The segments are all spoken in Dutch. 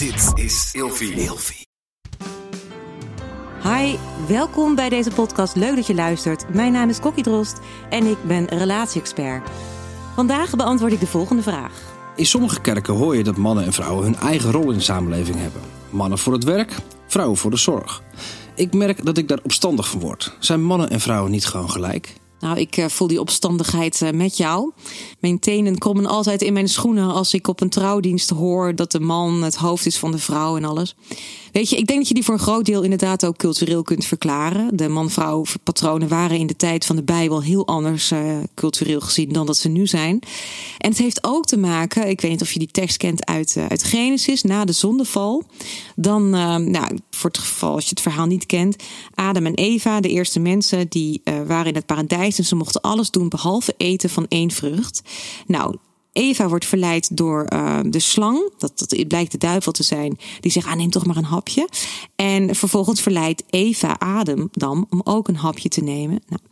Dit is Ilfie. Ilfie. Hi, welkom bij deze podcast. Leuk dat je luistert. Mijn naam is Kokkie Drost en ik ben relatie-expert. Vandaag beantwoord ik de volgende vraag. In sommige kerken hoor je dat mannen en vrouwen hun eigen rol in de samenleving hebben. Mannen voor het werk, vrouwen voor de zorg. Ik merk dat ik daar opstandig van word. Zijn mannen en vrouwen niet gewoon gelijk? Nou, ik eh, voel die opstandigheid eh, met jou. Mijn tenen komen altijd in mijn schoenen als ik op een trouwdienst hoor dat de man het hoofd is van de vrouw en alles. Weet je, ik denk dat je die voor een groot deel inderdaad ook cultureel kunt verklaren. De man-vrouw patronen waren in de tijd van de Bijbel heel anders uh, cultureel gezien dan dat ze nu zijn. En het heeft ook te maken, ik weet niet of je die tekst kent uit, uit Genesis, na de zondeval. Dan, nou, voor het geval als je het verhaal niet kent, Adam en Eva, de eerste mensen, die waren in het paradijs en ze mochten alles doen behalve eten van één vrucht. Nou, Eva wordt verleid door uh, de slang. Dat, dat blijkt de duivel te zijn. Die zegt, ah, neem toch maar een hapje. En vervolgens verleidt Eva Adam dan om ook een hapje te nemen. Nou,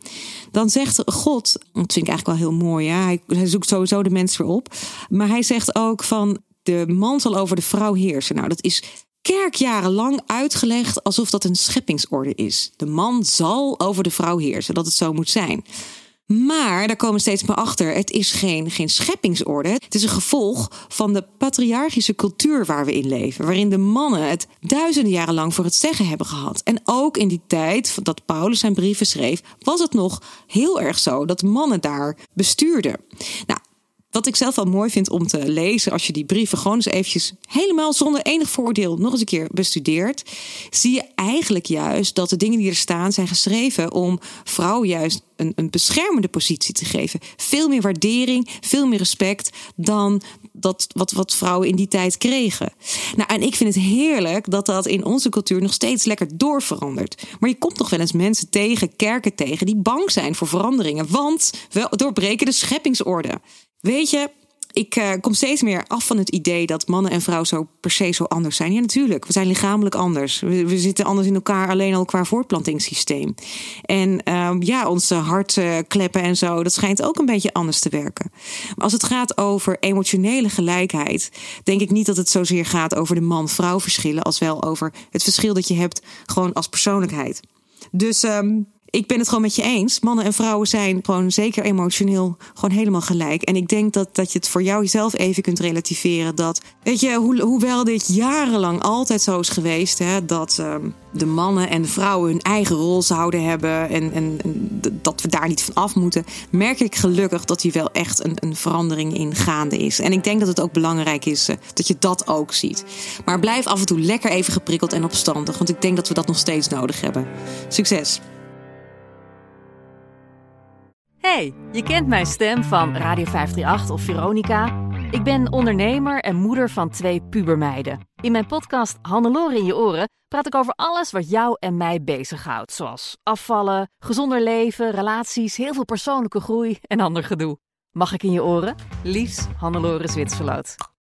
dan zegt God, dat vind ik eigenlijk wel heel mooi. Ja? Hij, hij zoekt sowieso de mens weer op. Maar hij zegt ook van, de man zal over de vrouw heersen. Nou, dat is kerkjarenlang uitgelegd alsof dat een scheppingsorde is. De man zal over de vrouw heersen, dat het zo moet zijn. Maar daar komen steeds meer achter. Het is geen, geen scheppingsorde. Het is een gevolg van de patriarchische cultuur waar we in leven. Waarin de mannen het duizenden jaren lang voor het zeggen hebben gehad. En ook in die tijd dat Paulus zijn brieven schreef, was het nog heel erg zo dat mannen daar bestuurden. Nou, wat ik zelf wel mooi vind om te lezen, als je die brieven gewoon eens eventjes helemaal zonder enig voordeel nog eens een keer bestudeert, zie je eigenlijk juist dat de dingen die er staan zijn geschreven om vrouwen juist een, een beschermende positie te geven. Veel meer waardering, veel meer respect dan dat wat, wat vrouwen in die tijd kregen. Nou, en ik vind het heerlijk dat dat in onze cultuur nog steeds lekker doorverandert. Maar je komt nog wel eens mensen tegen, kerken tegen, die bang zijn voor veranderingen, want we doorbreken de scheppingsorde. Weet je, ik uh, kom steeds meer af van het idee dat mannen en vrouwen zo per se zo anders zijn. Ja, natuurlijk. We zijn lichamelijk anders. We, zitten anders in elkaar alleen al qua voortplantingssysteem. En uh, ja, onze hartkleppen en zo, dat schijnt ook een beetje anders te werken. Maar als het gaat over emotionele gelijkheid, denk ik niet dat het zozeer gaat over de man-vrouw verschillen, als wel over het verschil dat je hebt gewoon als persoonlijkheid. Dus um, ik ben het gewoon met je eens. Mannen en vrouwen zijn gewoon zeker emotioneel gewoon helemaal gelijk. En ik denk dat, dat je het voor jou even kunt relativeren. Dat, weet je, ho hoewel dit jarenlang altijd zo is geweest, hè, dat um, de mannen en de vrouwen hun eigen rol zouden hebben. En, en, dat we daar niet van af moeten. Merk ik gelukkig dat hier wel echt een, een verandering in gaande is. En ik denk dat het ook belangrijk is uh, dat je dat ook ziet. Maar blijf af en toe lekker even geprikkeld en opstandig. Want ik denk dat we dat nog steeds nodig hebben. Succes! Hey, je kent mijn stem van Radio 538 of Veronica. Ik ben ondernemer en moeder van twee pubermeiden. In mijn podcast Hannelore in je oren praat ik over alles wat jou en mij bezighoudt. Zoals afvallen, gezonder leven, relaties, heel veel persoonlijke groei en ander gedoe. Mag ik in je oren? Liefs, Hannelore Zwitserloot.